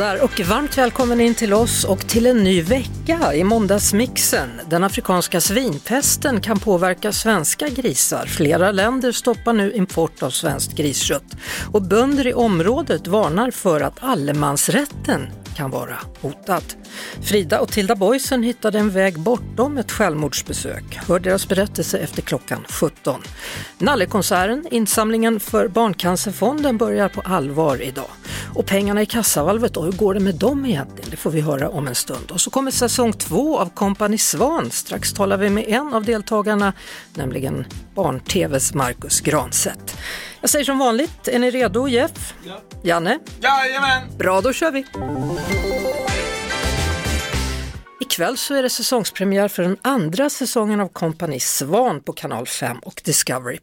Där och varmt välkommen in till oss och till en ny vecka i måndagsmixen. Den afrikanska svinpesten kan påverka svenska grisar. Flera länder stoppar nu import av svenskt griskött och bönder i området varnar för att allemansrätten kan vara hotad. Frida och Tilda Boysen hittade en väg bortom ett självmordsbesök. Hör deras berättelse efter klockan 17. Nallekonserten, insamlingen för Barncancerfonden, börjar på allvar idag. Och pengarna i kassavalvet, då, hur går det med dem egentligen? Det får vi höra om en stund. Och så kommer säsong två av Kompani Svan. Strax talar vi med en av deltagarna, nämligen Barn-TVs Marcus Granseth. Jag säger som vanligt, är ni redo Jeff? Ja. Janne? Jajamän! Bra, då kör vi! Ikväll så är det säsongspremiär för den andra säsongen av Kompani Svan på kanal 5 och Discovery+.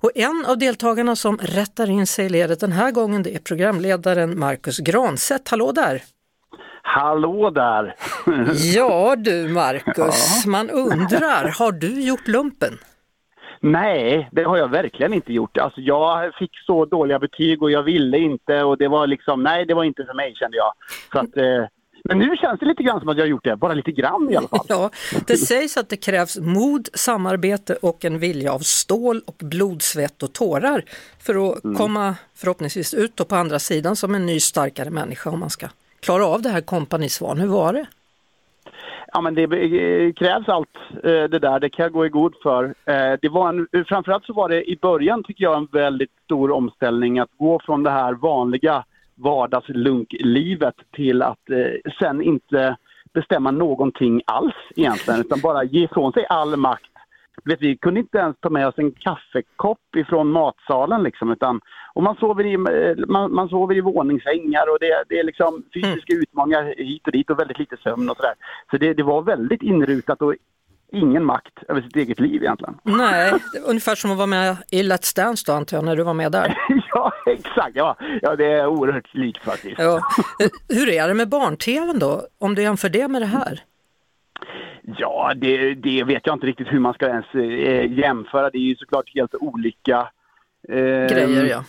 Och en av deltagarna som rättar in sig i ledet den här gången det är programledaren Marcus Granstedt. Hallå där! Hallå där! Ja du Marcus, man undrar, har du gjort lumpen? Nej, det har jag verkligen inte gjort. Alltså jag fick så dåliga betyg och jag ville inte och det var liksom, nej det var inte för mig kände jag. Så att, eh, men nu känns det lite grann som att jag har gjort det, bara lite grann i alla fall. Ja, det sägs att det krävs mod, samarbete och en vilja av stål och blod, svett och tårar för att komma förhoppningsvis ut på andra sidan som en ny starkare människa om man ska klara av det här kompani Svan. Hur var det? Ja men det eh, krävs allt eh, det där, det kan jag gå i god för. Eh, det var en, framförallt så var det i början tycker jag en väldigt stor omställning att gå från det här vanliga vardagslunklivet till att sen inte bestämma någonting alls egentligen utan bara ge ifrån sig all makt. Vet, vi kunde inte ens ta med oss en kaffekopp ifrån matsalen liksom utan och man sover i, eh, man, man sover i våningssängar och det, det är liksom fysiska utmaningar hit och dit och väldigt lite sömn och sådär. Så det, det var väldigt inrutat och ingen makt över sitt eget liv egentligen. Nej, ungefär som att vara med i Let's Dance då antar jag, när du var med där. ja, exakt. Ja, ja, det är oerhört likt faktiskt. Ja. Hur är det med barn-tvn då, om du jämför det med det här? Ja, det, det vet jag inte riktigt hur man ska ens eh, jämföra. Det är ju såklart helt olika eh, Grejer ja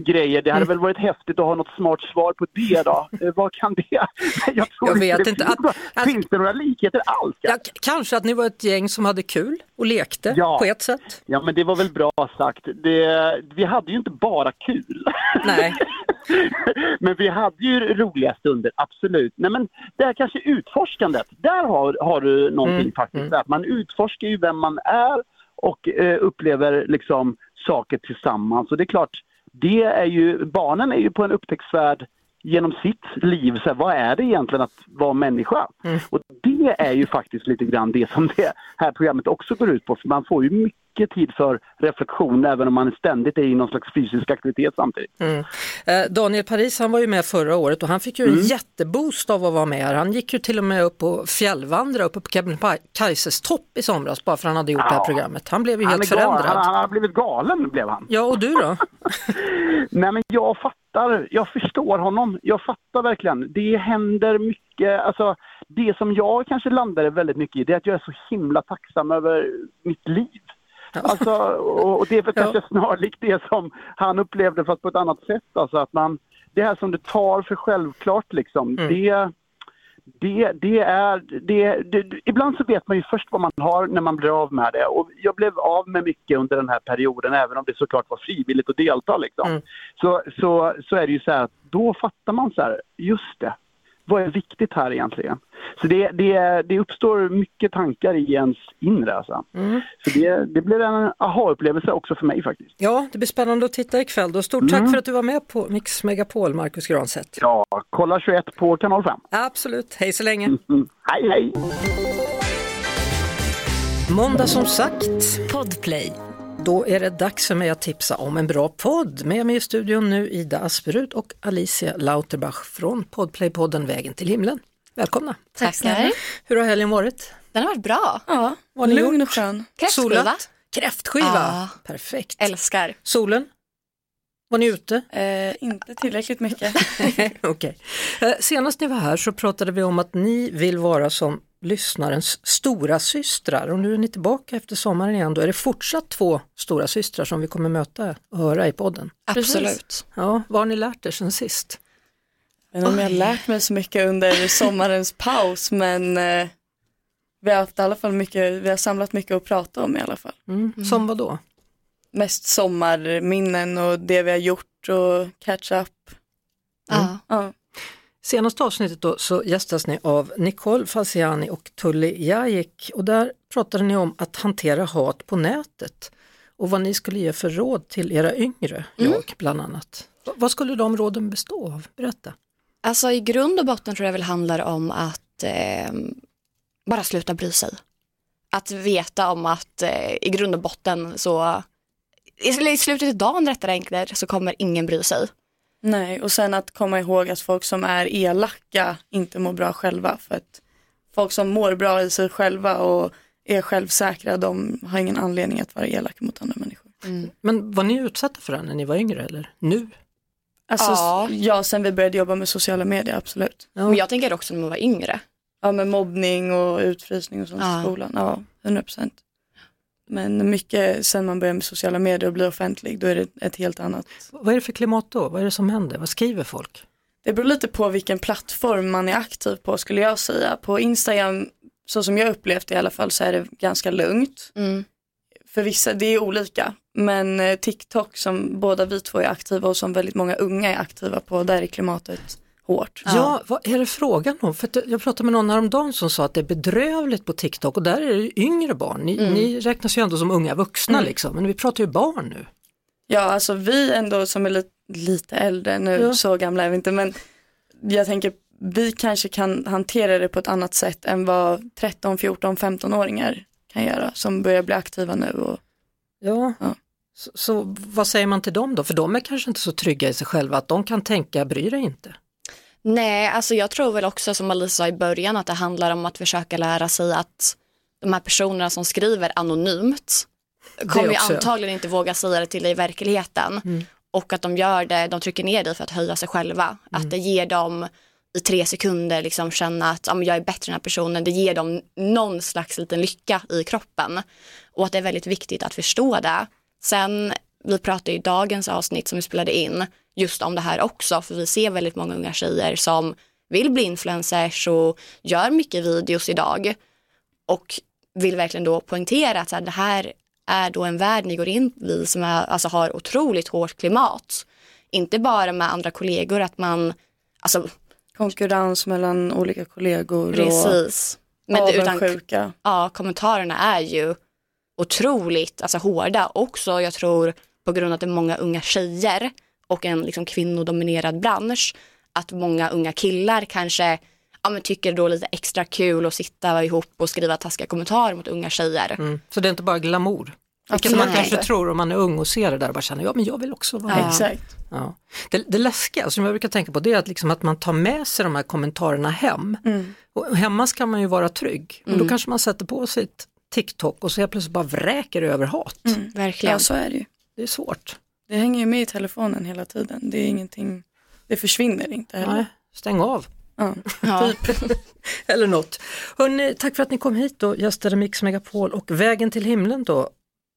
grejer. Det hade Mm. väl varit häftigt att ha något smart svar på det då. Eh, vad kan det? Jag, tror Jag vet det inte. Finns, Att- att- finns det några likheter alls? ja. Kanske att ni var ett gäng som hade kul och lekte Ja. på ett sätt? Ja, men det var väl bra sagt. Det, vi hade ju inte bara kul. Nej. men vi hade ju roliga stunder, absolut. Nej, men det här kanske utforskandet, där har, har du någonting Mm, faktiskt. Att man utforskar ju vem man är och eh, upplever liksom saker tillsammans. Och det är klart, det är ju, barnen är ju på en upptäcktsfärd genom sitt liv. Så här, vad är det egentligen att vara människa? Mm. Och det är ju faktiskt lite grann det som det här programmet också går ut på. För man får ju mycket tid för reflektion även om man ständigt är i någon slags fysisk aktivitet samtidigt. Mm. Eh, Daniel Paris han var ju med förra året och han fick ju en jätteboost av att vara med här. Han gick ju till och med upp och fjällvandra uppe på Kebnekaises topp i somras bara för han hade gjort det här Ja. programmet. Han blev ju helt förändrad. han, han har blivit galen blev han. Ja, och du då? Nej men jag fattar, jag förstår honom. Jag fattar verkligen. Det händer mycket, alltså det som jag kanske landade väldigt mycket i det är att jag är så himla tacksam över mitt liv. Alltså, och, och det är väl Ja. kanske snarlikt det som han upplevde fast på ett annat sätt. Alltså att man, det här som du tar för självklart liksom, det, det, det är, det, det, ibland så vet man ju först vad man har när man blir av med det. Och jag blev av med mycket under den här perioden, även om det såklart var frivilligt att delta. Liksom. Mm. Så, så, så är det ju så här att då fattar man så här, just det, vad är viktigt här egentligen? Så det, det, det uppstår mycket tankar i ens inre. Alltså. Mm. Så det, det blir en aha-upplevelse också för mig faktiskt. Ja, det blir spännande att titta ikväll. Då. Stort tack för att du var med på Mix Megapol, Marcus Granstedt. Ja, kolla 21 på kanal 5. Absolut, hej så länge. Mm. Hej hej! Måndag som sagt. Podplay. Då är det dags för mig att tipsa om en bra podd. Med mig i studion nu Ida Asperud och Alicia Lauterbach från Podplay-podden Vägen till himlen. Välkomna! Tackar. Hur har helgen varit? Den har varit bra. Ja, Vad lugn och skön. Kräftskiva. Solat? Kräftskiva! Ja. Perfekt. Älskar. Solen? Var ni ute? Eh, inte tillräckligt mycket. Okej. Eh, Senast ni var här så pratade vi om att ni vill vara som lyssnarens stora systrar och nu är ni tillbaka efter sommaren igen. Då är det fortsatt två stora systrar som vi kommer möta och höra i podden. Absolut. Ja, vad har ni lärt er sen sist? Jag vet inte om jag har lärt mig så mycket under sommarens paus men eh, vi har haft i alla fall mycket, vi har samlat mycket att prata om i alla fall. Mm. Som vad då? Mest sommarminnen och det vi har gjort och catch up. Ja. Ja. Senaste avsnittet då så gästas ni av Nicole Falciani och Tully Jajek och där pratade ni om att hantera hat på nätet och vad ni skulle ge för råd till era yngre, jag bland annat. Vad skulle de råden bestå av? Berätta. Alltså i grund och botten tror jag väl handlar om att eh, bara sluta bry sig. Att veta om att eh, i grund och botten så, i i slutet av dagen rättare enkelt, så kommer ingen bry sig. Nej, och sen att komma ihåg att folk som är elaka inte mår bra själva. För att folk som mår bra i sig själva och är självsäkra, de har ingen anledning att vara elaka mot andra människor. Men var ni utsatta för det när ni var yngre eller nu? Alltså, Ja. ja. sen vi började jobba med sociala medier, absolut. Ja. Men jag tänker också när man var yngre. Ja, med mobbning och utfrysning och sånt Ja. i skolan. Ja, 100 procent. Men mycket sen man börjar med sociala medier och blir offentlig, då är det ett helt annat. Vad är det för klimat då? Vad är det som händer? Vad skriver folk? Det beror lite på vilken plattform man är aktiv på skulle jag säga. På Instagram, så som jag upplevt det i alla fall, så är det ganska lugnt. Mm. För vissa, det är olika. Men eh, TikTok som båda vi två är aktiva och som väldigt många unga är aktiva på, där är klimatet hårt. Ja, vad är det frågan om? För jag pratade med någon häromdagen som sa att det är bedrövligt på TikTok och där är det ju yngre barn. Ni, ni räknas ju ändå som unga vuxna liksom, men vi pratar ju barn nu. Ja, alltså vi ändå som är lite, lite äldre nu, Ja. så gamla är vi inte, men jag tänker vi kanske kan hantera det på ett annat sätt än vad 13, 14, 15-åringar kan göra som börjar bli aktiva nu. Och, Ja. Ja. Så, så vad säger man till dem då? För de är kanske inte så trygga i sig själva att de kan tänka, bry dig inte. Nej, alltså jag tror väl också som Alice sa i början att det handlar om att försöka lära sig att de här personerna som skriver anonymt kommer ju antagligen inte våga säga det till dig i verkligheten. Och att de gör det, de trycker ner dig för att höja sig själva. Att det ger dem i tre sekunder liksom känna att ja, jag är bättre än den här personen. Det ger dem någon slags liten lycka i kroppen. Och att det är väldigt viktigt att förstå det. Sen, vi pratade i dagens avsnitt som vi spelade in just om det här också. För vi ser väldigt många unga tjejer som vill bli influencers och gör mycket videos idag. Och vill verkligen då poängtera att så här, det här är då en värld ni går in i som är, alltså har otroligt hårt klimat. Inte bara med andra kollegor, att man, alltså konkurrens mellan olika kollegor precis. och Men det, utan, avundsjuka. ja, kommentarerna är ju otroligt alltså, hårda. Också jag tror på grund av att det är många unga tjejer och en liksom, kvinnodominerad bransch. Att många unga killar kanske ja, men tycker det är då lite extra kul att sitta ihop och skriva taskiga kommentarer mot unga tjejer. Mm. Så det är inte bara glamour. Vilket Absolut man kanske tror om man är ung och ser det där och bara känner, ja men jag vill också vara. Exakt. Ja. Det, det läskiga som jag brukar tänka på det är att, liksom att man tar med sig de här kommentarerna hem. Och hemma ska man ju vara trygg. Och då kanske man sätter på sitt TikTok och så helt plötsligt bara vräker över hat. Verkligen. Ja, så är det ju. Det är svårt. Det hänger ju med i telefonen hela tiden. Det är ingenting, det försvinner inte heller. Nej, stäng av. Ja. Ja. Eller något. Hörrni, tack för att ni kom hit och gästade Mix Megapol och Vägen till himlen då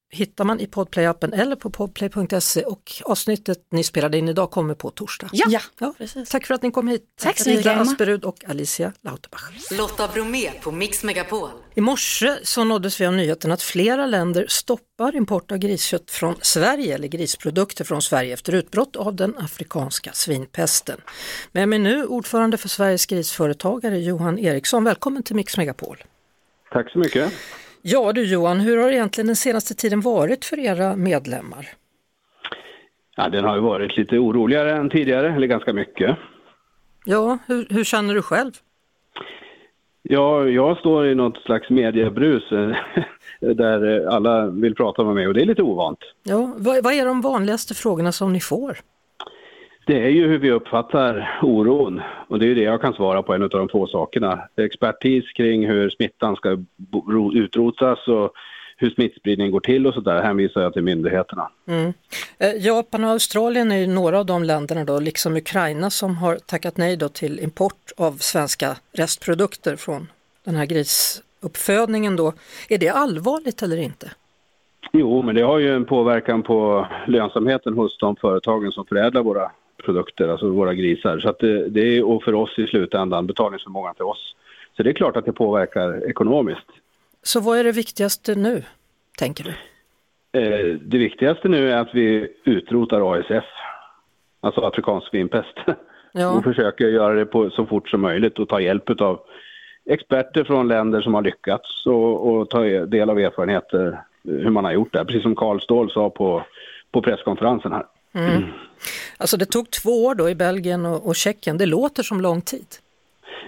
hittar man i Podplay-appen eller på podplay.se och avsnittet ni spelade in idag kommer på torsdag. Ja. Ja, precis. Tack för att ni kom hit. Tack så mycket. Asperud och Alicia Lauterbach. Lotta Bromé på Mix Megapol. I morse så nåddes vi av nyheten att flera länder stoppar import av griskött från Sverige eller grisprodukter från Sverige efter utbrott av den afrikanska svinpesten. Med mig nu ordförande för Sveriges grisföretagare Johan Eriksson. Välkommen till Mix Megapol. Tack så mycket. Ja du Johan, hur har egentligen den senaste tiden varit för era medlemmar? Ja, den har ju varit lite oroligare än tidigare, eller ganska mycket. Ja, hur, hur känner du själv? Ja, jag står i något slags mediebrus eh, där eh, alla vill prata med mig och det är lite ovant. Ja, vad, vad är de vanligaste frågorna som ni får? Det är ju hur vi uppfattar oron och det är det jag kan svara på, en av de få sakerna. Expertis kring hur smittan ska utrotas och hur smittspridningen går till och så där hänvisar jag till myndigheterna. Mm. Eh, Japan och Australien är ju några av de länderna då, liksom Ukraina som har tackat nej då till import av svenska restprodukter från den här grisuppfödningen då. Är det allvarligt eller inte? Jo, men det har ju en påverkan på lönsamheten hos de företagen som förädlar våra produkter, alltså våra grisar. Så det, det är, och för oss i slutändan betalningsförmågan till oss. Så det är klart att det påverkar ekonomiskt. Så vad är det viktigaste nu, tänker du? Eh, det viktigaste nu är att vi utrotar ASF, alltså afrikansk svinpest. Ja. Och försöker göra det på, så fort som möjligt och ta hjälp av experter från länder som har lyckats och, och ta del av erfarenheter hur man har gjort det. Precis som Karl Ståhl sa på, på presskonferensen här. Mm. Alltså det tog två år då i Belgien och, och Tjeckien, det låter som lång tid.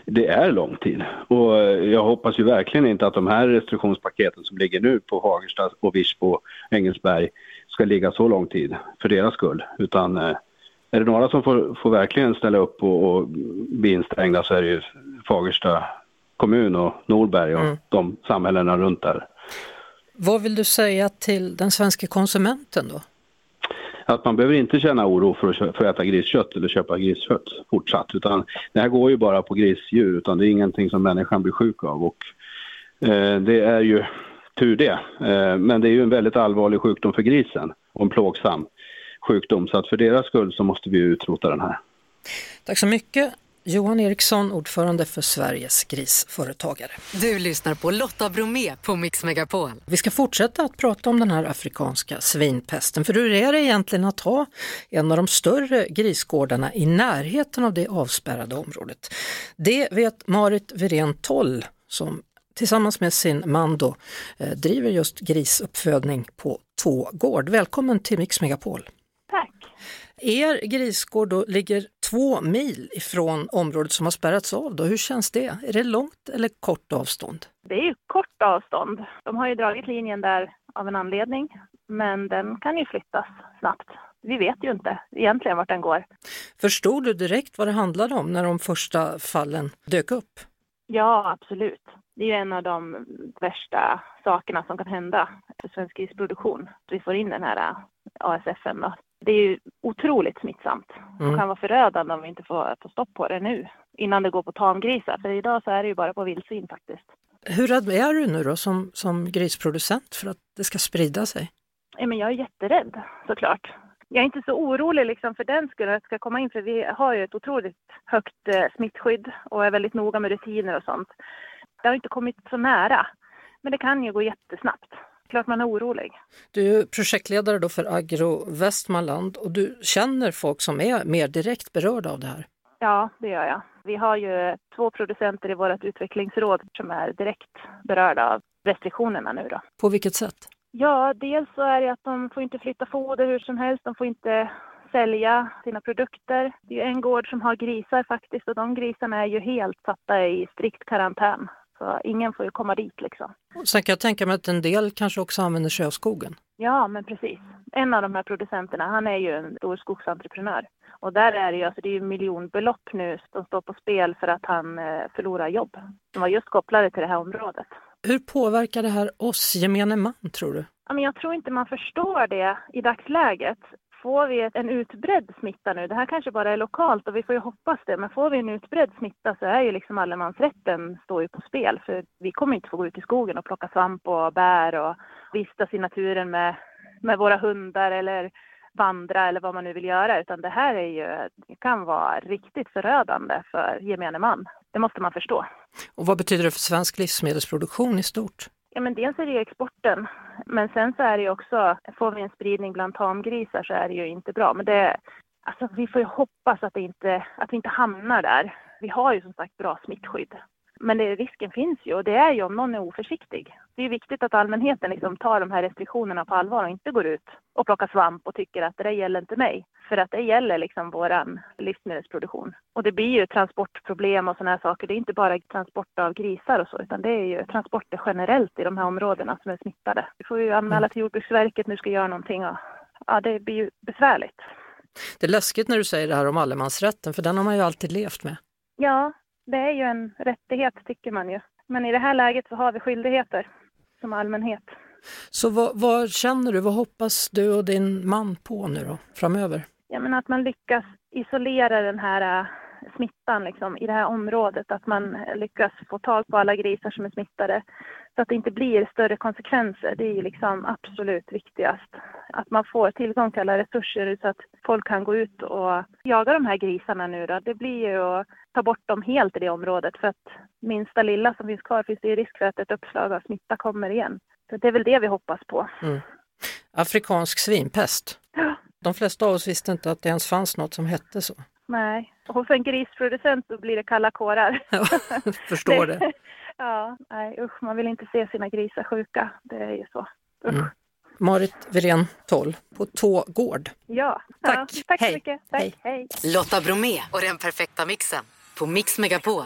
Det är lång tid och jag hoppas ju verkligen inte att de här restriktionspaketen som ligger nu på Fagersta och Virsbo och Engelsberg ska ligga så lång tid för deras skull. Utan eh, är det några som får, får verkligen ställa upp och, och bli instängda så är det ju Fagersta kommun och Norberg och Mm. de samhällena runt där. Vad vill du säga till den svenska konsumenten då? Att man behöver inte känna oro för att, för att äta griskött eller köpa griskött fortsatt. Utan det här går ju bara på grisdjur utan det är ingenting som människan blir sjuk av. Och, eh, det är ju tur det. Eh, men det är ju en väldigt allvarlig sjukdom för grisen och en plågsam sjukdom. Så att för deras skull så måste vi utrota den här. Tack så mycket. Johan Eriksson, ordförande för Sveriges grisföretagare. Du lyssnar på Lotta Bromé på Mix Megapol. Vi ska fortsätta att prata om den här afrikanska svinpesten. För hur är det egentligen att ha en av de större grisgårdarna i närheten av det avspärrade området? Det vet Marit Wirén Toll som tillsammans med sin man då, eh, driver just grisuppfödning på Tå gård. Välkommen till Mix Megapol. Er grisgård då ligger två mil ifrån området som har spärrats av. Då. Hur känns det? Är det långt eller kort avstånd? Det är ju kort avstånd. De har ju dragit linjen där av en anledning, men den kan ju flyttas snabbt. Vi vet ju inte egentligen vart den går. Förstod du direkt vad det handlade om när de första fallen dök upp? Ja, absolut. Det är ju en av de värsta sakerna som kan hända för svensk grisproduktion. Att vi får in den här ASFen. Då. Det är ju otroligt smittsamt Mm. kan vara förödande om vi inte får, får stopp på det nu innan det går på tamgrisar. För idag så är det ju bara på vildsvin faktiskt. Hur rädd är du nu då som, som grisproducent för att det ska sprida sig? Ja, men jag är jätterädd såklart. Jag är inte så orolig liksom för den skull att det ska komma in för vi har ju ett otroligt högt eh, smittskydd och är väldigt noga med rutiner och sånt. Det har inte kommit så nära, men det kan ju gå jättesnabbt. Klart man är orolig. Du är projektledare då för Agro Västmanland och du känner folk som är mer direkt berörda av det här. Ja, det gör jag. Vi har ju två producenter i vårt utvecklingsråd som är direkt berörda av restriktionerna nu då. På vilket sätt? Ja, dels så är det att de får inte flytta foder hur som helst. De får inte sälja sina produkter. Det är en gård som har grisar faktiskt och de grisarna är ju helt satta i strikt karantän. Så ingen får ju komma dit liksom. Sen kan jag tänka mig att en del kanske också använder sig av skogen. Ja, men precis. En av de här producenterna, han är ju en stor skogsentreprenör. Och där är det ju, alltså det är ju miljonbelopp nu som står på spel för att han eh, förlorar jobb. Som var just kopplade till det här området. Hur påverkar det här oss gemene man tror du? Jag tror inte man förstår det i dagsläget. Får vi en utbredd smitta nu, det här kanske bara är lokalt och vi får ju hoppas det, men får vi en utbredd smitta så är ju liksom allemansrätten står ju på spel för vi kommer inte få gå ut i skogen och plocka svamp och bär och vistas i naturen med, med våra hundar eller vandra eller vad man nu vill göra utan det här är ju, det kan vara riktigt förödande för gemene man. Det måste man förstå. Och vad betyder det för svensk livsmedelsproduktion i stort? Ja, men dels är det ju exporten, men sen så är det ju också, får vi en spridning bland tamgrisar så är det ju inte bra. Men det, alltså vi får ju hoppas att, det inte, att vi inte hamnar där. Vi har ju som sagt bra smittskydd. Men det, risken finns ju och det är ju om någon är oförsiktig. Det är viktigt att allmänheten liksom tar de här restriktionerna på allvar och inte går ut och plockar svamp och tycker att det där gäller inte mig. För att det gäller liksom våran livsmedelsproduktion. Och det blir ju transportproblem och sådana här saker. Det är inte bara transport av grisar och så, utan det är ju transporter generellt i de här områdena som är smittade. Vi får ju anmäla till Jordbruksverket nu ska göra någonting och ja, det blir ju besvärligt. Det är läskigt när du säger det här om allemansrätten, för den har man ju alltid levt med. Ja, det är ju en rättighet tycker man ju. Men i det här läget så har vi skyldigheter som allmänhet. Så vad, vad känner du, vad hoppas du och din man på nu då, framöver? Ja, men att man lyckas isolera den här äh, smittan liksom, i det här området. Att man lyckas få tag på alla grisar som är smittade. Så att det inte blir större konsekvenser. Det är liksom absolut viktigast. Att man får tillgång till alla resurser så att folk kan gå ut och jaga de här grisarna nu då. Det blir ju att ta bort dem helt i det området. För att minsta lilla som finns kvar finns det risk för att ett uppslag av smitta kommer igen. Så det är väl det vi hoppas på. Mm. Afrikansk svinpest. Ja. De flesta av oss visste inte att det ens fanns något som hette så. Nej, och hos en grisproducent så blir det kalla kårar. Ja, förstår det. Ja, nej usch, man vill inte se sina grisar sjuka. Det är ju så. Usch. Mm. Marit Wirén 12 på Tå gård. Ja, Tack. Ja, tack Hej. så mycket. Tack. Hej. Lotta Bromé och den perfekta mixen på Mix Megapol.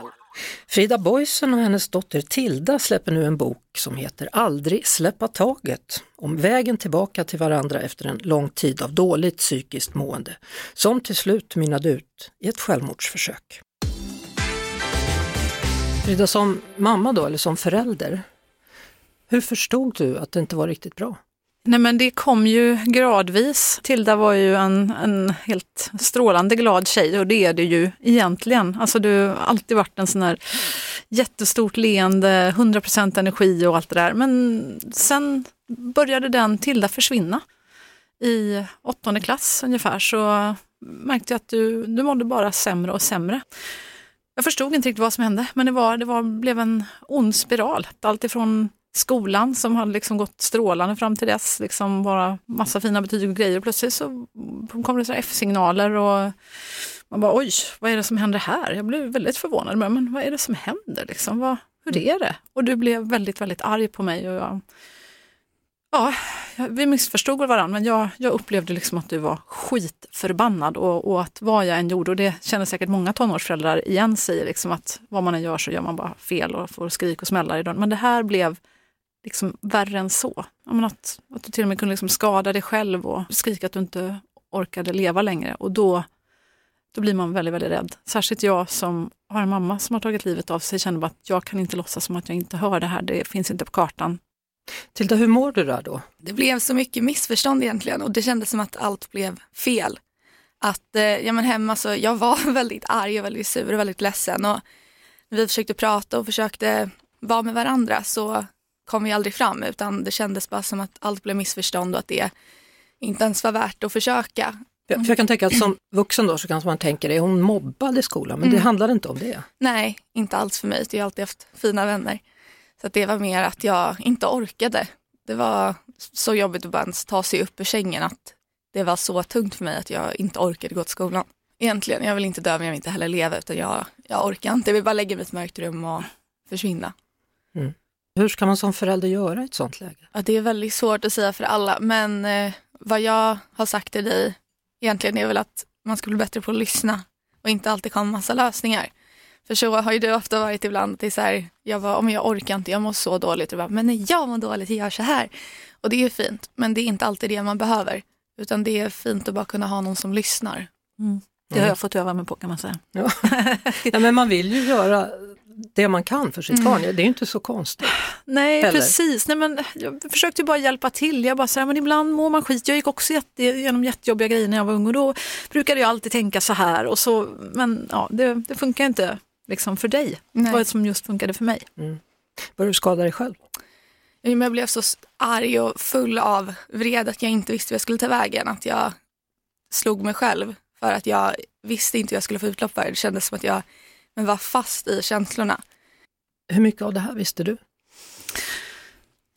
Frida Boysen och hennes dotter Tilda släpper nu en bok som heter Aldrig släppa taget om vägen tillbaka till varandra efter en lång tid av dåligt psykiskt mående som till slut mynnade ut i ett självmordsförsök. Frida, som mamma då, eller som förälder, hur förstod du att det inte var riktigt bra? Nej men det kom ju gradvis. Tilda var ju en, en helt strålande glad tjej och det är det ju egentligen. Alltså du har alltid varit en sån här jättestort leende, 100% energi och allt det där. Men sen började den Tilda försvinna. I åttonde klass ungefär så märkte jag att du, du mådde bara sämre och sämre. Jag förstod inte riktigt vad som hände men det, var, det var, blev en ond spiral. Allt ifrån skolan som hade liksom gått strålande fram till dess, liksom bara massa fina betyg och grejer. Plötsligt så kom det F-signaler och man bara oj, vad är det som händer här? Jag blev väldigt förvånad, men, men vad är det som händer? Liksom? Vad, hur är det? Och du blev väldigt, väldigt arg på mig. Och jag, ja, vi missförstod varandra, men jag, jag upplevde liksom att du var skitförbannad och, och att vad jag än gjorde, och det känner säkert många tonårsföräldrar igen sig, liksom att vad man än gör så gör man bara fel och får skrik och smällar i dörren. Men det här blev liksom värre än så. Menar att, att du till och med kunde liksom skada dig själv och skrika att du inte orkade leva längre. Och då, då blir man väldigt, väldigt rädd. Särskilt jag som har en mamma som har tagit livet av sig känner bara att jag kan inte låtsas som att jag inte hör det här. Det finns inte på kartan. Tilda, hur mår du där då? Det blev så mycket missförstånd egentligen och det kändes som att allt blev fel. Att, eh, ja men hemma så, jag var väldigt arg och väldigt sur och väldigt ledsen och när vi försökte prata och försökte vara med varandra så kom vi aldrig fram utan det kändes bara som att allt blev missförstånd och att det inte ens var värt att försöka. För jag kan tänka att som vuxen då så kanske man tänker, är hon mobbad i skolan? Men det Mm. handlar inte om det. Nej, inte alls för mig. Jag har alltid haft fina vänner. Så det var mer att jag inte orkade. Det var så jobbigt att bara ens ta sig upp ur sängen att det var så tungt för mig att jag inte orkade gå till skolan. Egentligen, jag vill inte dö men jag vill inte heller leva utan jag, jag orkar inte. Jag vill bara lägga mig i ett mörkt rum och försvinna. Hur ska man som förälder göra i ett sånt läge? Ja, det är väldigt svårt att säga för alla men eh, vad jag har sagt till dig egentligen är väl att man ska bli bättre på att lyssna och inte alltid komma massa lösningar. För så har ju du ofta varit ibland, det är så här, jag bara, om jag orkar inte, jag mår så dåligt. Och bara, men när jag mår dåligt, jag gör så här. Och det är fint, men det är inte alltid det man behöver. Utan det är fint att bara kunna ha någon som lyssnar. Det har jag fått öva mig på kan man säga. Ja. ja, men man vill ju göra det man kan för sitt Mm. barn, det är ju inte så konstigt. Nej, Heller. precis. Nej, men jag försökte ju bara hjälpa till. Jag bara så här, men ibland mår man skit. Jag gick också jätte, igenom jättejobbiga grejer när jag var ung och då brukade jag alltid tänka så här. Och så, men ja, det, det funkar inte liksom för dig. Nej. Det var det som just funkade för mig. Börjar du skada dig själv? Ja, men Jag blev så arg och full av vrede att jag inte visste hur jag skulle ta vägen. Att jag slog mig själv för att jag visste inte hur jag skulle få utlopp för det. Det kändes som att jag men var fast i känslorna. Hur mycket av det här visste du?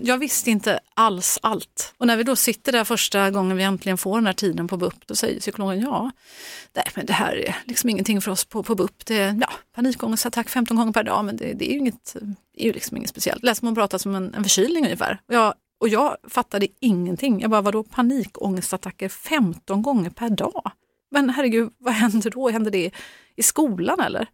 Jag visste inte alls allt. Och när vi då sitter där första gången vi äntligen får den här tiden på BUP, då säger psykologen ja, nej, men det här är liksom ingenting för oss på, på BUP. Det är ja, panikångestattack 15 gånger per dag, men det, det är ju inget, det är ju liksom inget speciellt. Läser man prata som en, en förkylning ungefär. Och jag, och jag fattade ingenting. Jag bara, vadå panikångestattacker 15 gånger per dag? Men herregud, vad händer då? Händer det i skolan eller?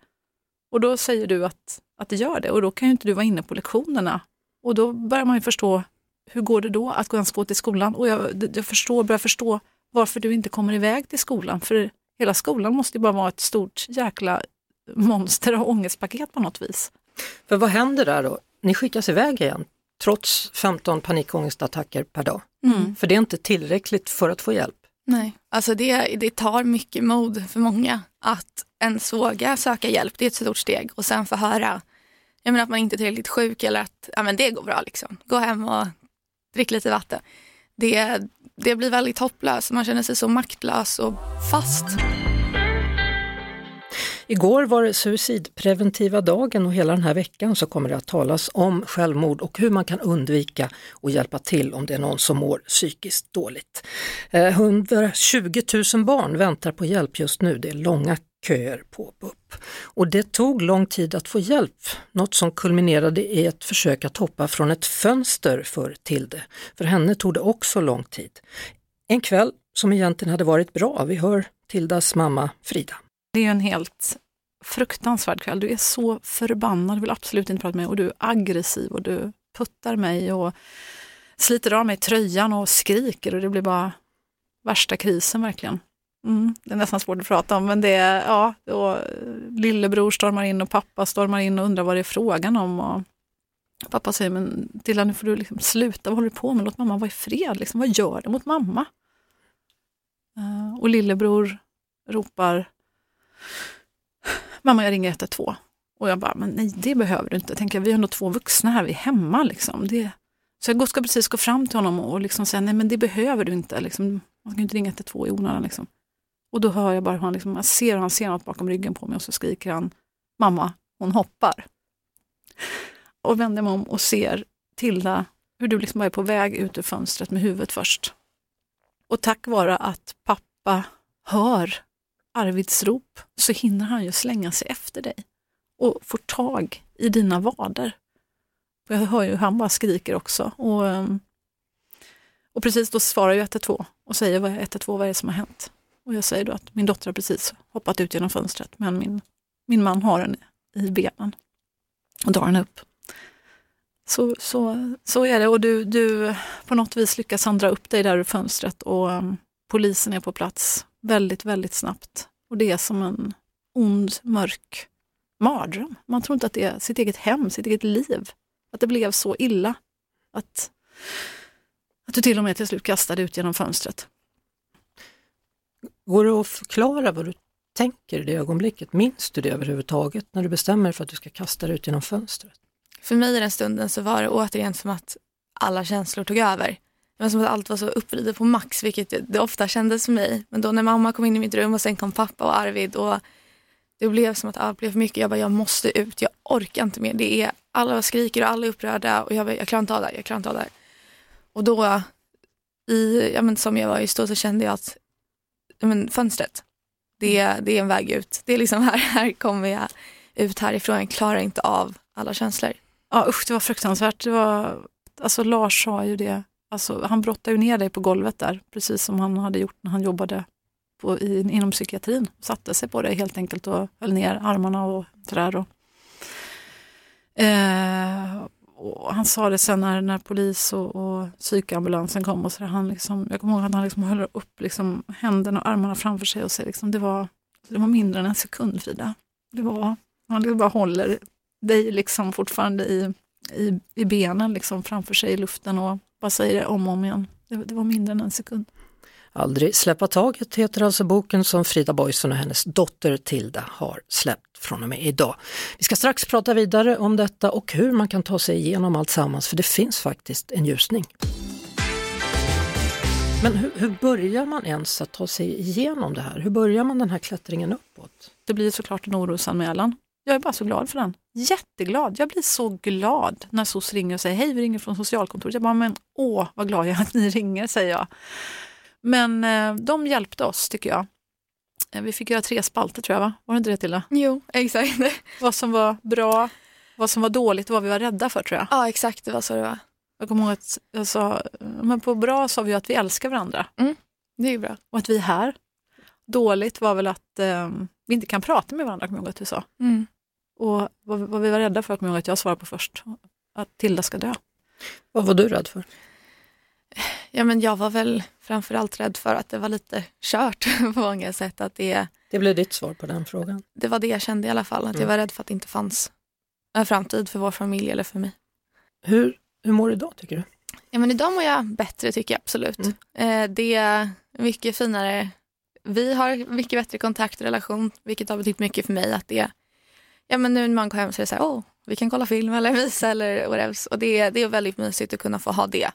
Och då säger du att, att det gör det och då kan ju inte du vara inne på lektionerna. Och då börjar man ju förstå, hur går det då att ens gå till skolan? Och jag, jag förstår, börjar förstå varför du inte kommer iväg till skolan. För hela skolan måste ju bara vara ett stort jäkla monster och ångestpaket på något vis. För vad händer där då? Ni skickas iväg igen trots 15 panikångestattacker per dag. Mm. För det är inte tillräckligt för att få hjälp. Nej, alltså det, det tar mycket mod för många att ens våga söka hjälp. Det är ett stort steg och sen få höra jag menar att man inte är tillräckligt sjuk eller att ja, men det går bra. Liksom. Gå hem och drick lite vatten. Det, det blir väldigt hopplöst. Man känner sig så maktlös och fast. Igår var det suicidpreventiva dagen och hela den här veckan så kommer det att talas om självmord och hur man kan undvika och hjälpa till om det är någon som mår psykiskt dåligt. Eh, 120 000 barn väntar på hjälp just nu, det är långa köer på BUP. Och det tog lång tid att få hjälp, något som kulminerade i ett försök att hoppa från ett fönster för Tilde. För henne tog det också lång tid. En kväll som egentligen hade varit bra, vi hör Tildas mamma Frida. Det är ju en helt fruktansvärd kväll. Du är så förbannad, du vill absolut inte prata med mig och du är aggressiv och du puttar mig och sliter av mig tröjan och skriker och det blir bara värsta krisen verkligen. Mm, det är nästan svårt att prata om men det är, ja, och eh, lillebror stormar in och pappa stormar in och undrar vad det är frågan om. Och pappa säger, men Tilda nu får du liksom sluta, vad håller du på med? Låt mamma vara i fred, liksom. vad gör du mot mamma? Uh, och lillebror ropar, mamma jag ringer 112. Och jag bara, men nej det behöver du inte. Jag tänker, vi är ändå två vuxna här, vi är hemma. Liksom. Det... Så jag ska precis gå fram till honom och liksom säga, nej men det behöver du inte. Liksom, man ska inte ringa 112 i onödan. Liksom. Och då hör jag bara hur han, liksom, jag ser hur han ser något bakom ryggen på mig och så skriker han, mamma, hon hoppar. Och vänder mig om och ser Tilda, hur du liksom är på väg ut ur fönstret med huvudet först. Och tack vare att pappa hör Arvids rop så hinner han ju slänga sig efter dig och får tag i dina vader. Jag hör ju hur han bara skriker också. Och, och precis då svarar ju 112 och säger 112, vad är det som har hänt? Och jag säger då att min dotter har precis hoppat ut genom fönstret men min, min man har henne i benen och drar henne upp. Så, så, så är det och du, du på något vis lyckas han dra upp dig där ur fönstret och um, polisen är på plats väldigt, väldigt snabbt. Och det är som en ond, mörk mardröm. Man tror inte att det är sitt eget hem, sitt eget liv. Att det blev så illa. Att, att du till och med till slut kastade ut genom fönstret. Går det att förklara vad du tänker i det ögonblicket? Minns du det överhuvudtaget när du bestämmer dig för att du ska kasta dig ut genom fönstret? För mig i den stunden så var det återigen som att alla känslor tog över. Det var som att allt var så uppvridet på max, vilket det ofta kändes för mig. Men då när mamma kom in i mitt rum och sen kom pappa och Arvid och det blev som att allt blev för mycket. Jag bara, jag måste ut, jag orkar inte mer. Det är, alla skriker och alla är upprörda och jag, bara, jag klarar inte av det jag klarar inte av det Och då, i, ja, men som jag var just då så kände jag att men, fönstret, det, det är en väg ut. Det är liksom här, här kommer jag ut härifrån, jag klarar inte av alla känslor. Ja usch, det var fruktansvärt. Det var, alltså Lars sa ju det, alltså, han brottade ju ner dig på golvet där, precis som han hade gjort när han jobbade på, i, inom psykiatrin. Satte sig på dig helt enkelt och höll ner armarna och sådär. Och, eh, och han sa det sen när, när polis och, och psykambulansen kom. Och så där, han liksom, jag kommer ihåg att han liksom höll upp liksom händerna och armarna framför sig. och säger liksom, det, var, det var mindre än en sekund Frida. Det var, han liksom bara håller dig liksom fortfarande i, i, i benen liksom framför sig i luften och bara säger det om och om igen. Det, det var mindre än en sekund. Aldrig släppa taget heter alltså boken som Frida Boyson och hennes dotter Tilda har släppt från och med idag. Vi ska strax prata vidare om detta och hur man kan ta sig igenom allt sammans för det finns faktiskt en ljusning. Men hur, hur, börjar man ens att ta sig igenom det här? Hur börjar man den här klättringen uppåt? Det blir såklart en orosanmälan Jag är bara så glad för den. Jätteglad. Jag blir så glad när SOS ringer och säger hej, vi ringer från socialkontoret. Jag bara, men åh, vad glad jag är att ni ringer, säger jag. Men eh, de hjälpte oss, tycker jag. Eh, vi fick göra tre spalter tror jag, va? Var det inte det Tilda? Jo, exakt. vad som var bra, vad som var dåligt och vad vi var rädda för tror jag. Ja, exakt. Det var så det var. Jag kommer ihåg att jag sa, men på bra sa vi att vi älskar varandra. Mm, det är bra. Och att vi är här. Dåligt var väl att eh, vi inte kan prata med varandra, kommer jag ihåg att du sa. Mm. Och vad, vad, vi var rädda för, kommer jag ihåg att jag svarade på först, att Tilda ska dö. Vad var du rädd för? Ja, men jag var väl framförallt rädd för att det var lite kört på många sätt. Att det, det blev ditt svar på den frågan? Det var det jag kände i alla fall, att mm. jag var rädd för att det inte fanns en framtid för vår familj eller för mig. Hur, hur mår du idag tycker du? Ja, men idag mår jag bättre tycker jag absolut. Mm. Eh, det är mycket finare. Vi har mycket bättre kontakt och relation, vilket har betytt mycket för mig. att det Ja, men nu när man går hem så är det så här, oh, vi kan kolla film eller visa eller whatever. Och det, det är väldigt mysigt att kunna få ha det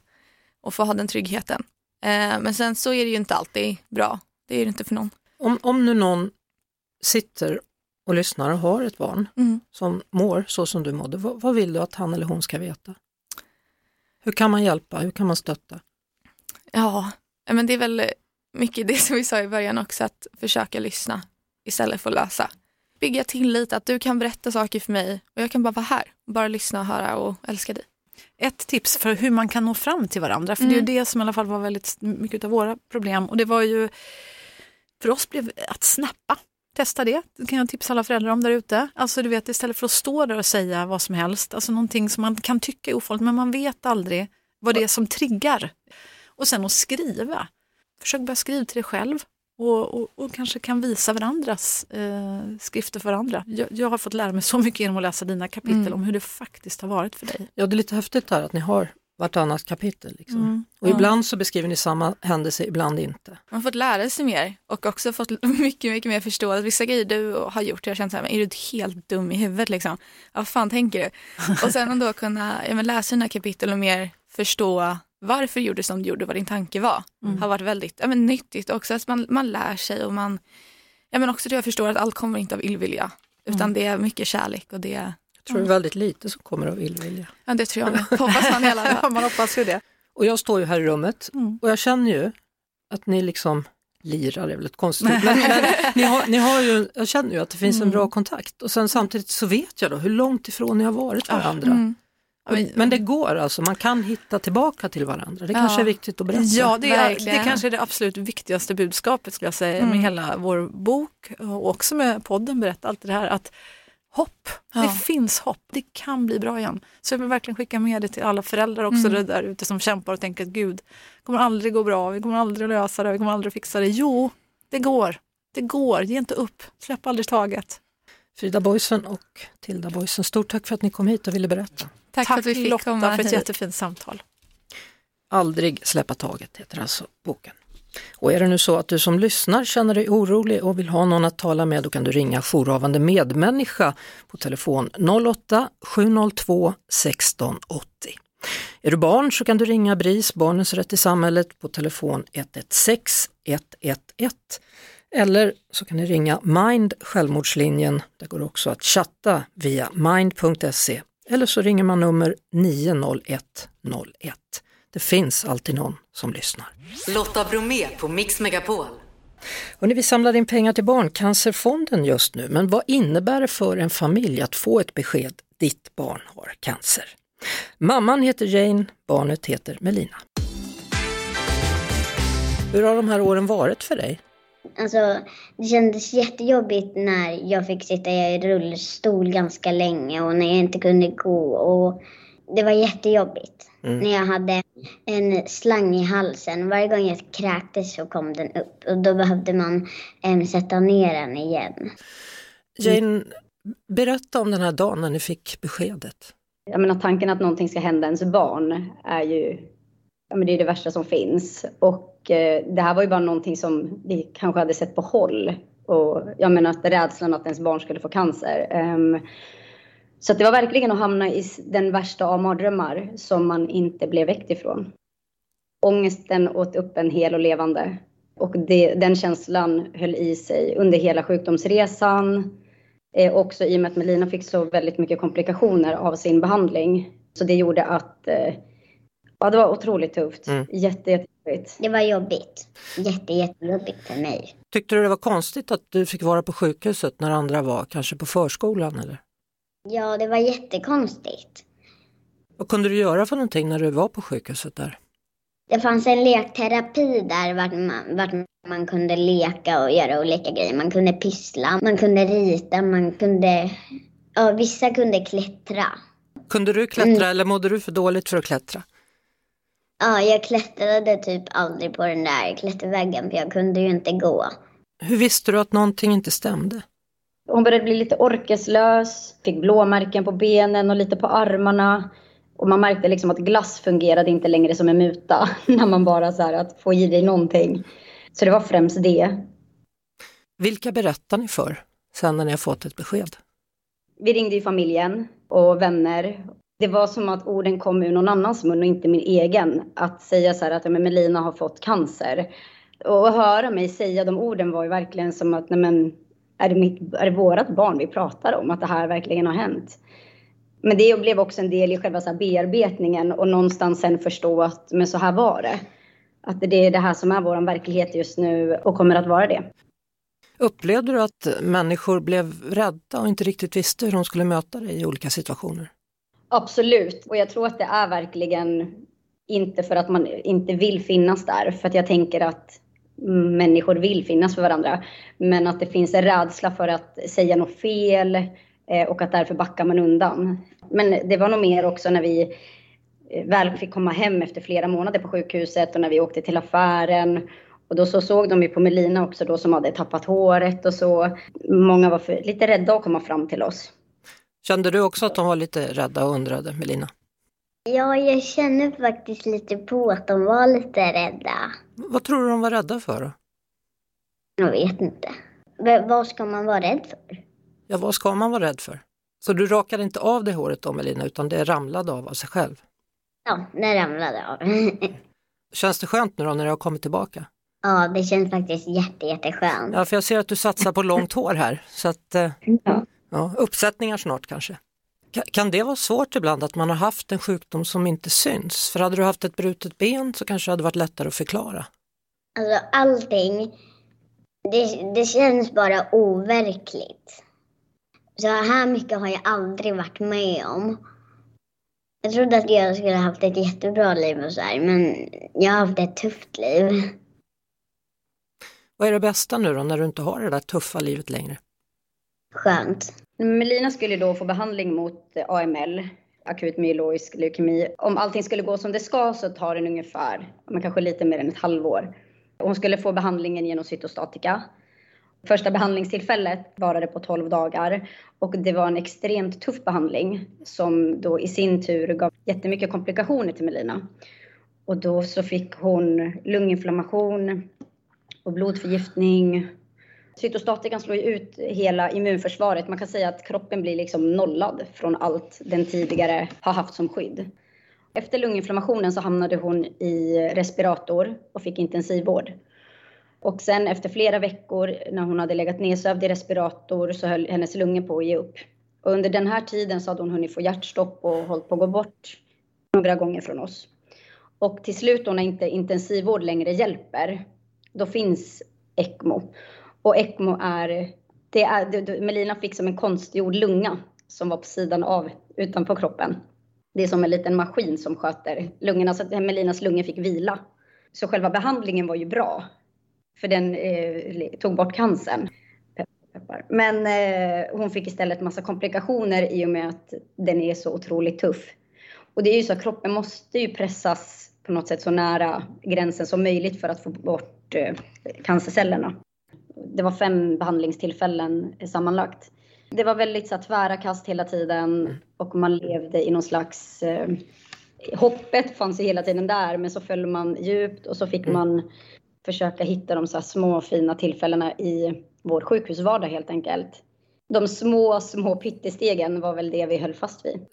och få ha den tryggheten. Eh, men sen så är det ju inte alltid bra. Det är det inte för någon. Om, om nu någon sitter och lyssnar och har ett barn mm. som mår så som du mådde, vad, vad, vill du att han eller hon ska veta? Hur kan man hjälpa? Hur kan man stötta? Ja, men det är väl mycket det som vi sa i början också, att försöka lyssna istället för att lösa. Bygga tillit, att du kan berätta saker för mig och jag kan bara vara här, bara lyssna, höra och älska dig. Ett tips för hur man kan nå fram till varandra, för mm. det är mm. det som i alla fall var väldigt mycket av våra problem och det var ju för oss blev att snappa. Testa det, det kan jag tipsa alla föräldrar om där ute. Alltså du vet istället för att stå där och säga vad som helst, alltså någonting som man kan tycka är ofarligt men man vet aldrig vad det är som triggar. Och sen att skriva. Försök börja skriva till dig själv och, och, och kanske kan visa varandras eh, skrifter för andra. Jag, jag, har fått lära mig så mycket genom att läsa dina kapitel mm. om hur det faktiskt har varit för dig. Ja, det är lite häftigt här att ni har vartannat kapitel. Liksom. Mm. Och ibland så beskriver ni samma händelse, ibland inte. Man har fått lära sig mer och också fått mycket, mycket mer förstå att vissa grejer du har gjort, jag har känt så här, men är du helt dum i huvudet liksom? Ja, vad fan tänker du? och sen då kunna ja, men läsa dina kapitel och mer förstå varför du gjorde som du gjorde, vad din tanke var, mm. har varit väldigt ja, men nyttigt också. Att man, man lär sig och man, ja, men också det jag förstår att allt kommer inte av illvilja, utan mm. det är mycket kärlek och det Jag tror det är väldigt lite som kommer av illvilja. Ja, det tror jag med. Hoppas man hela ja, man hoppas ju det. Och jag står ju här i rummet mm. och jag känner ju att ni liksom lirar, är väl ett konstigt men, men ni, har, ni har ju, jag känner ju att det finns en mm. bra kontakt och sen samtidigt så vet jag då hur långt ifrån ni har varit varandra. Men det går alltså, man kan hitta tillbaka till varandra. Det ja. kanske är viktigt att berätta. Ja, det, är, det kanske är det absolut viktigaste budskapet skulle jag säga mm. med hela vår bok och också med podden berätta allt det här att hopp, ja. det finns hopp, det kan bli bra igen. Så jag vill verkligen skicka med det till alla föräldrar också mm. där ute som kämpar och tänker att gud, det kommer aldrig gå bra, vi kommer aldrig lösa det, vi kommer aldrig fixa det. Jo, det går, det går, ge inte upp, släpp aldrig taget. Frida Boysen och Tilda Boysen, stort tack för att ni kom hit och ville berätta. Tack, tack för att vi fick Lotta komma för ett hit. jättefint samtal. Aldrig släppa taget heter alltså boken. Och är det nu så att du som lyssnar känner dig orolig och vill ha någon att tala med, då kan du ringa jourhavande medmänniska på telefon 08-702 1680. Är du barn så kan du ringa BRIS, Barnens rätt i samhället, på telefon 116 111 eller så kan ni ringa Mind självmordslinjen. Det går också att chatta via mind.se eller så ringer man nummer 90101. Det finns alltid någon som lyssnar. Lotta Bromé på Mix Megapol. Hörrni, vi samlar in pengar till Barncancerfonden just nu, men vad innebär det för en familj att få ett besked, ditt barn har cancer? Mamman heter Jane, barnet heter Melina. Hur har de här åren varit för dig? Alltså, det kändes jättejobbigt när jag fick sitta i rullstol ganska länge och när jag inte kunde gå. Och det var jättejobbigt. Mm. När jag hade en slang i halsen. Varje gång jag kräktes så kom den upp och då behövde man äm, sätta ner den igen. Jane, berätta om den här dagen när ni fick beskedet. Jag menar, tanken att någonting ska hända ens barn är ju ja, men det, är det värsta som finns. Och Eh, det här var ju bara någonting som vi kanske hade sett på håll. Och jag menar att rädslan att ens barn skulle få cancer. Ehm, så det var verkligen att hamna i den värsta av mardrömmar som man inte blev väckt ifrån. Ångesten åt upp en hel och levande. Och det, den känslan höll i sig under hela sjukdomsresan. Eh, också i och med att Melina fick så väldigt mycket komplikationer av sin behandling. Så det gjorde att eh, ja, det var otroligt tufft. Mm. Jätte, jättejobbigt. Det var jobbigt. Jätte, jättejobbigt för mig. Tyckte du det var konstigt att du fick vara på sjukhuset när andra var kanske på förskolan eller? Ja, det var jättekonstigt. Vad kunde du göra för någonting när du var på sjukhuset där? Det fanns en lekterapi där vart man, vart man kunde leka och göra olika grejer. Man kunde pyssla, man kunde rita, man kunde... Ja, vissa kunde klättra. Kunde du klättra eller mådde du för dåligt för att klättra? Ja, jag klättrade typ aldrig på den där klätterväggen för jag kunde ju inte gå. Hur visste du att någonting inte stämde? Hon började bli lite orkeslös, fick blåmärken på benen och lite på armarna. Och man märkte liksom att glass fungerade inte längre som en muta när man bara så här att få i dig någonting. Så det var främst det. Vilka berättar ni för sen när ni har fått ett besked? Vi ringde ju familjen och vänner. Det var som att orden kom ur någon annans mun och inte min egen. Att säga så här att ja, men Melina har fått cancer. Och att höra mig säga de orden var ju verkligen som att nej men, är det, mitt, är det vårat barn vi pratar om? Att det här verkligen har hänt. Men det blev också en del i själva så bearbetningen och någonstans sen förstå att men så här var det. Att det är det här som är vår verklighet just nu och kommer att vara det. Upplevde du att människor blev rädda och inte riktigt visste hur de skulle möta dig i olika situationer? Absolut, och jag tror att det är verkligen inte för att man inte vill finnas där, för att jag tänker att människor vill finnas för varandra, men att det finns en rädsla för att säga något fel eh, och att därför backar man undan. Men det var nog mer också när vi eh, väl fick komma hem efter flera månader på sjukhuset och när vi åkte till affären och då så såg de ju på Melina också då som hade tappat håret och så. Många var för, lite rädda att komma fram till oss. Kände du också att de var lite rädda och undrade, Melina? Ja, jag känner faktiskt lite på att de var lite rädda. Vad tror du de var rädda för då? Jag vet inte. V vad ska man vara rädd för? Ja, vad ska man vara rädd för? Så du rakade inte av det håret då, Melina, utan det ramlade av av sig själv? Ja, det ramlade av. Känns det skönt nu då när du har kommit tillbaka? Ja, det känns faktiskt jätte, jätteskönt. Ja, för jag ser att du satsar på långt hår här. Så att, eh, ja, uppsättningar snart kanske. Kan det vara svårt ibland att man har haft en sjukdom som inte syns? För hade du haft ett brutet ben så kanske det hade varit lättare att förklara. Alltså allting, det, det känns bara overkligt. Så här mycket har jag aldrig varit med om. Jag trodde att jag skulle haft ett jättebra liv och så här, men jag har haft ett tufft liv. Vad är det bästa nu då när du inte har det där tuffa livet längre? Skönt. Melina skulle då få behandling mot AML, akut myeloisk leukemi. Om allting skulle gå som det ska så tar den ungefär, men kanske lite mer än ett halvår. Hon skulle få behandlingen genom cytostatika. Första behandlingstillfället varade på 12 dagar och det var en extremt tuff behandling som då i sin tur gav jättemycket komplikationer till Melina. Och då så fick hon lunginflammation och blodförgiftning. Cytostatikan slår ju ut hela immunförsvaret. Man kan säga att kroppen blir liksom nollad från allt den tidigare har haft som skydd. Efter lunginflammationen så hamnade hon i respirator och fick intensivvård. Och sen efter flera veckor när hon hade legat nedsövd i respirator så höll hennes lungor på att ge upp. Och under den här tiden så hade hon hunnit få hjärtstopp och hållit på att gå bort några gånger från oss. Och till slut då när inte intensivvård längre hjälper, då finns ECMO. Och ECMO är, det är, Melina fick som en konstgjord lunga som var på sidan av utanpå kroppen. Det är som en liten maskin som sköter lungorna så att Melinas lungor fick vila. Så själva behandlingen var ju bra. För den eh, tog bort cancern. Men eh, hon fick istället massa komplikationer i och med att den är så otroligt tuff. Och det är ju så att kroppen måste ju pressas på något sätt så nära gränsen som möjligt för att få bort eh, cancercellerna. Det var fem behandlingstillfällen sammanlagt. Det var väldigt så här, tvära kast hela tiden och man levde i någon slags eh, hoppet fanns ju hela tiden där, men så föll man djupt och så fick man försöka hitta de så små fina tillfällena i vår sjukhusvardag helt enkelt. De små, små pyttestegen var väl det vi höll fast vid.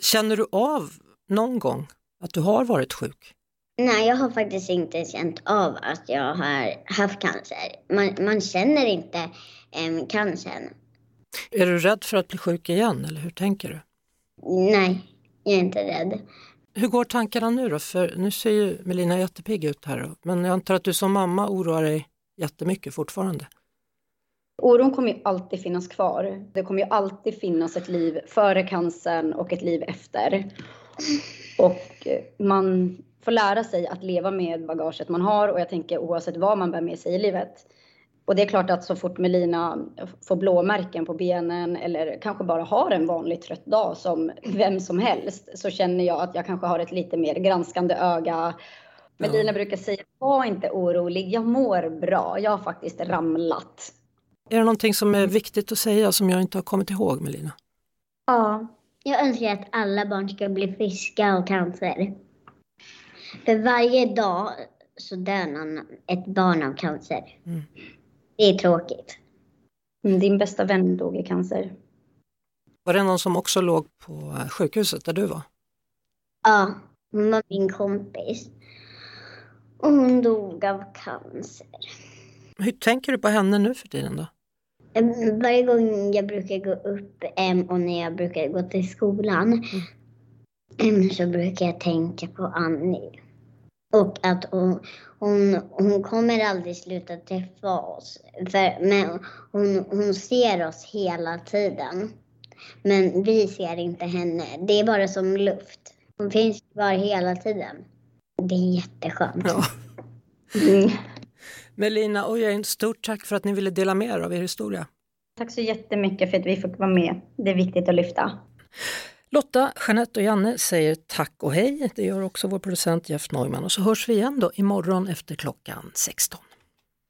Känner du av någon gång att du har varit sjuk? Nej, jag har faktiskt inte känt av att jag har haft cancer. Man, man känner inte eh, cancern. Är du rädd för att bli sjuk igen eller hur tänker du? Nej, jag är inte rädd. Hur går tankarna nu då? För nu ser ju Melina jättepigg ut här, men jag antar att du som mamma oroar dig jättemycket fortfarande. Oron kommer ju alltid finnas kvar. Det kommer ju alltid finnas ett liv före cancern och ett liv efter. Och man får lära sig att leva med bagaget man har och jag tänker oavsett vad man bär med sig i livet. Och det är klart att så fort Melina får blåmärken på benen eller kanske bara har en vanlig trött dag som vem som helst så känner jag att jag kanske har ett lite mer granskande öga. Melina ja. brukar säga, var inte orolig, jag mår bra, jag har faktiskt ramlat. Är det någonting som är viktigt att säga som jag inte har kommit ihåg Melina? Ja, jag önskar att alla barn ska bli friska av cancer. För varje dag så dör någon, ett barn av cancer. Mm. Det är tråkigt. Mm, din bästa vän dog i cancer. Var det någon som också låg på sjukhuset där du var? Ja, hon var min kompis. Och hon dog av cancer. Hur tänker du på henne nu för tiden då? Varje gång jag brukar gå upp och när jag brukar gå till skolan mm. så brukar jag tänka på Annie. Och att hon, hon, hon kommer aldrig sluta träffa oss. För, men hon, hon ser oss hela tiden. Men vi ser inte henne. Det är bara som luft. Hon finns kvar hela tiden. Det är jätteskönt. Ja. Mm. Melina och Jane, stort tack för att ni ville dela med er av er historia. Tack så jättemycket för att vi fick vara med. Det är viktigt att lyfta. Lotta, Jeanette och Janne säger tack och hej. Det gör också vår producent Jeff Neumann. Och så hörs vi igen då imorgon efter klockan 16.